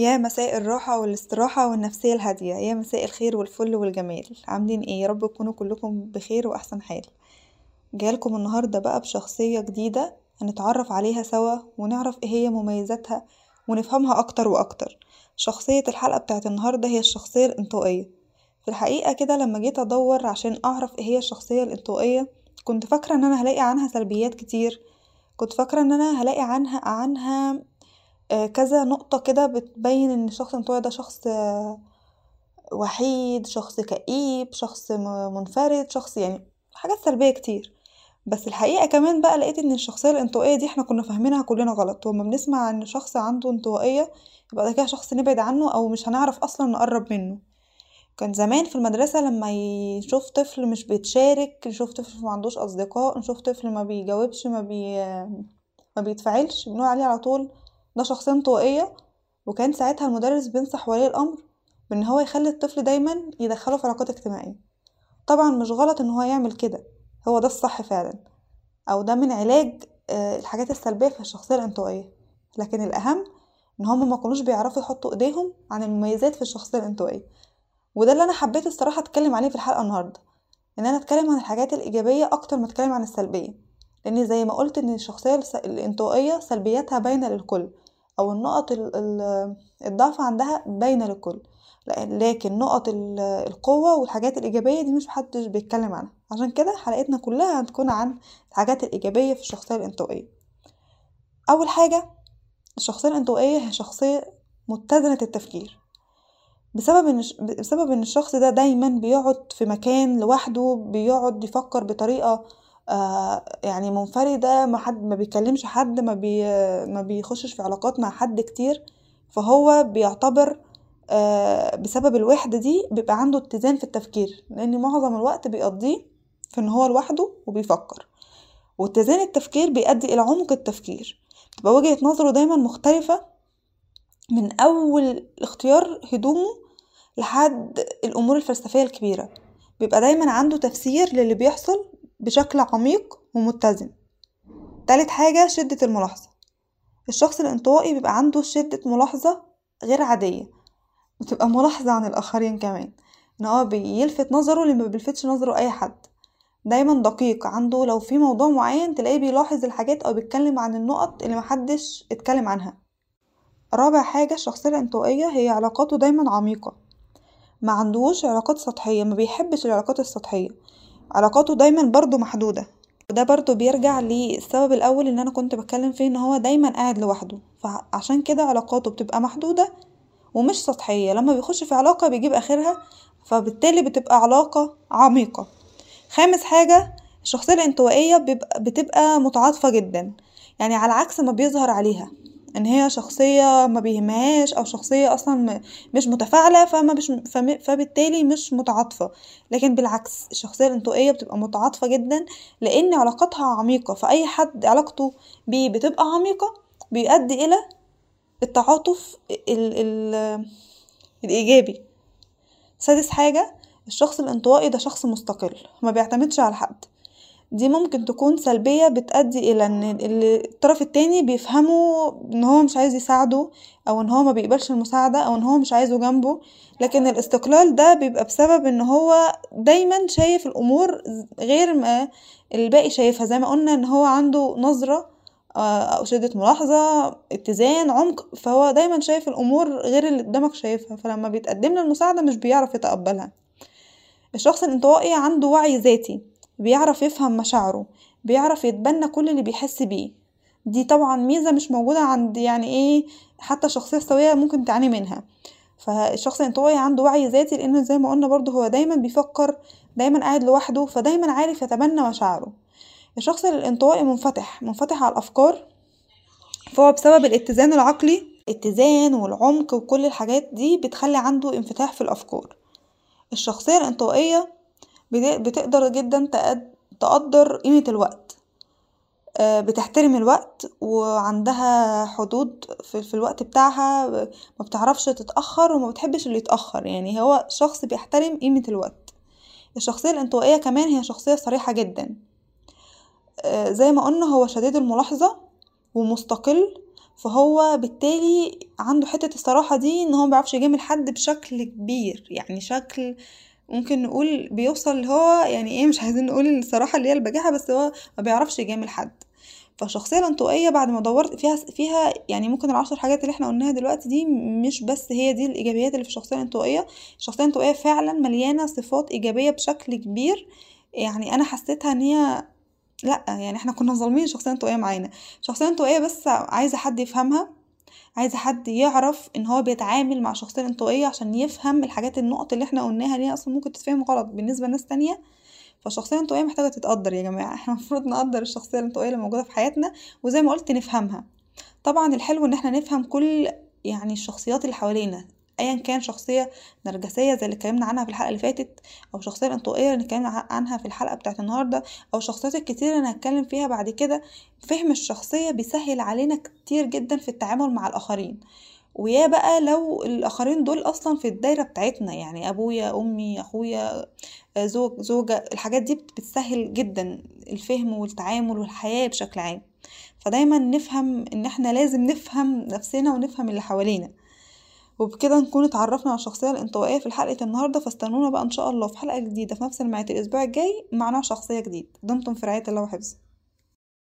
يا مساء الراحة والاستراحة والنفسية الهادية يا مساء الخير والفل والجمال. عاملين إيه؟ يا رب تكونوا كلكم بخير وأحسن حال. جايلكم النهاردة بقى بشخصية جديدة هنتعرف عليها سوا ونعرف إيه هي مميزاتها ونفهمها أكتر وأكتر. شخصية الحلقة بتاعت النهاردة هي الشخصية الانطوائية. في الحقيقة كده لما جيت أدور عشان أعرف إيه هي الشخصية الانطوائية كنت فاكرة إن أنا هلاقي عنها سلبيات كتير. كنت فاكرة إن أنا هلاقي عنها عنها كذا نقطة كده بتبين إن الشخص الانطوائي ده شخص وحيد شخص كئيب شخص منفرد شخص يعني حاجات سلبية كتير. بس الحقيقة كمان بقى لقيت إن الشخصية الانطوائية دي إحنا كنا فاهمينها كلنا غلط. وما بنسمع إن شخص عنده انطوائية يبقى ده كده شخص نبعد عنه أو مش هنعرف أصلا نقرب منه. كان زمان في المدرسة لما يشوف طفل مش بيتشارك نشوف طفل ما عندوش أصدقاء نشوف طفل ما بيجاوبش ما بي ما بيتفاعلش بنقول عليه على طول ده شخصية انطوائية وكان ساعتها المدرس بينصح ولي الأمر بإن هو يخلي الطفل دايما يدخله في علاقات اجتماعية. طبعا مش غلط إن هو يعمل كده هو ده الصح فعلا. أو ده من علاج الحاجات السلبية في الشخصية الانطوائية. لكن الأهم إن هما ما كانوش بيعرفوا يحطوا إيديهم عن المميزات في الشخصية الانطوائية. وده اللي أنا حبيت الصراحة أتكلم عليه في الحلقة النهاردة إن أنا أتكلم عن الحاجات الإيجابية أكتر ما أتكلم عن السلبية. لأن زي ما قلت إن الشخصية الانطوائية سلبياتها باينة للكل أو النقط الضعف عندها باينة للكل. لكن نقط القوة والحاجات الإيجابية دي مش محدش بيتكلم عنها. عشان كده حلقتنا كلها هتكون عن الحاجات الإيجابية في الشخصية الانطوائية. أول حاجة الشخصية الانطوائية هي شخصية متزنة التفكير. بسبب إن بسبب إن الشخص ده دايما بيقعد في مكان لوحده بيقعد يفكر بطريقة يعني منفردة ما حد ما بيكلمش حد ما بي ما بيخشش في علاقات مع حد كتير. فهو بيعتبر آه بسبب الوحدة دي بيبقى عنده اتزان في التفكير لأن معظم الوقت بيقضيه في إن هو لوحده وبيفكر. واتزان التفكير بيؤدي إلى عمق التفكير. تبقى وجهة نظره دايما مختلفة من أول اختيار هدومه لحد الأمور الفلسفية الكبيرة. بيبقى دايما عنده تفسير للي بيحصل بشكل عميق ومتزن. تالت حاجة شدة الملاحظة. الشخص الانطوائي بيبقى عنده شدة ملاحظة غير عادية. بتبقى ملاحظة عن الآخرين كمان إن هو بيلفت نظره اللي ما بيلفتش نظره أي حد. دايما دقيق عنده لو في موضوع معين تلاقيه بيلاحظ الحاجات أو بيتكلم عن النقط اللي محدش اتكلم عنها. رابع حاجة الشخصية الانطوائية هي علاقاته دايما عميقة. ما عندوش علاقات سطحية ما بيحبش العلاقات السطحية. علاقاته دايما برضو محدودة. وده برضو بيرجع للسبب الأول اللي أنا كنت بتكلم فيه إن هو دايما قاعد لوحده. فعشان كده علاقاته بتبقى محدودة ومش سطحية. لما بيخش في علاقة بيجيب آخرها فبالتالي بتبقى علاقة عميقة. خامس حاجة الشخصية الانطوائية بتبقى متعاطفة جدا. يعني على عكس ما بيظهر عليها. إن هي شخصية ما بيهمهاش أو شخصية أصلا مش متفاعلة فما بش فبالتالي مش متعاطفة. لكن بالعكس الشخصية الانطوائية بتبقى متعاطفة جدا لأن علاقتها عميقة. فأي حد علاقته بيه بتبقى عميقة بيؤدي إلى التعاطف ال ال الإيجابي. سادس حاجة الشخص الانطوائي ده شخص مستقل ما بيعتمدش على حد. دي ممكن تكون سلبية بتأدي إلى إن الطرف التاني بيفهمه إن هو مش عايز يساعده أو إن هو ما بيقبلش المساعدة أو إن هو مش عايزه جنبه لكن الاستقلال ده بيبقى بسبب إن هو دايما شايف الأمور غير ما الباقي شايفها. زي ما قلنا إن هو عنده نظرة أو شدة ملاحظة اتزان عمق فهو دايما شايف الأمور غير اللي قدامك شايفها. فلما بيتقدم المساعدة مش بيعرف يتقبلها. الشخص الانطوائي عنده وعي ذاتي. بيعرف يفهم مشاعره بيعرف يتبنى كل اللي بيحس بيه. دي طبعا ميزة مش موجودة عند يعني إيه حتى شخصية سوية ممكن تعاني منها. فالشخص الانطوائي عنده وعي ذاتي لأن زي ما قلنا برضه هو دايما بيفكر دايما قاعد لوحده فدايما عارف يتبنى مشاعره. الشخص الانطوائي منفتح منفتح على الأفكار فهو بسبب الاتزان العقلي الاتزان والعمق وكل الحاجات دي بتخلي عنده انفتاح في الأفكار. الشخصية الانطوائية بتقدر جدا تقدر قيمة الوقت. بتحترم الوقت وعندها حدود في الوقت بتاعها ما بتعرفش تتأخر وما بتحبش اللي يتأخر. يعني هو شخص بيحترم قيمة الوقت. الشخصية الانطوائية كمان هي شخصية صريحة جدا. زي ما قلنا هو شديد الملاحظة ومستقل فهو بالتالي عنده حتة الصراحة دي إن هو مبيعرفش يجامل حد بشكل كبير. يعني شكل ممكن نقول بيوصل هو يعني إيه مش عايزين نقول الصراحة اللي هي البجاحة بس هو مبيعرفش يجامل حد. فالشخصية الانطوائية بعد ما دورت فيها فيها يعني ممكن العشر حاجات اللي إحنا قلناها دلوقتي دي مش بس هي دي الإيجابيات اللي في الشخصية الانطوائية. الشخصية الانطوائية فعلا مليانة صفات إيجابية بشكل كبير. يعني أنا حسيتها إن هي لأ يعني إحنا كنا ظالمين الشخصية الانطوائية معانا. الشخصية الانطوائية بس عايزة حد يفهمها. عايزة حد يعرف إن هو بيتعامل مع الشخصية الانطوائية عشان يفهم الحاجات النقط اللي إحنا قلناها دي أصلا ممكن تتفهم غلط بالنسبة لناس تانية. فالشخصية الانطوائية محتاجة تتقدر يا جماعة. إحنا المفروض نقدر الشخصية الانطوائية اللي موجودة في حياتنا وزي ما قلت نفهمها. طبعا الحلو إن إحنا نفهم كل يعني الشخصيات اللي حوالينا. ايا كان شخصية نرجسية زي اللي اتكلمنا عنها في الحلقة اللي فاتت أو شخصية الانطوائية اللي اتكلمنا عنها في الحلقة بتاعت النهاردة أو الشخصيات الكتير اللي هتكلم فيها بعد كده فهم الشخصية بيسهل علينا كتير جدا في التعامل مع الآخرين. ويا بقى لو الآخرين دول أصلا في الدايرة بتاعتنا يعني أبويا أمي أخويا زوج زوجة الحاجات دي بتسهل جدا الفهم والتعامل والحياة بشكل عام. فدايما نفهم إن إحنا لازم نفهم نفسنا ونفهم اللي حوالينا. وبكده نكون اتعرفنا على الشخصية الانطوائية في حلقه النهارده فاستنونا بقى إن شاء الله في حلقة جديدة في نفس الميعاد الأسبوع الجاي مع نوع شخصية جديد. دمتم في رعاية الله وحفظه.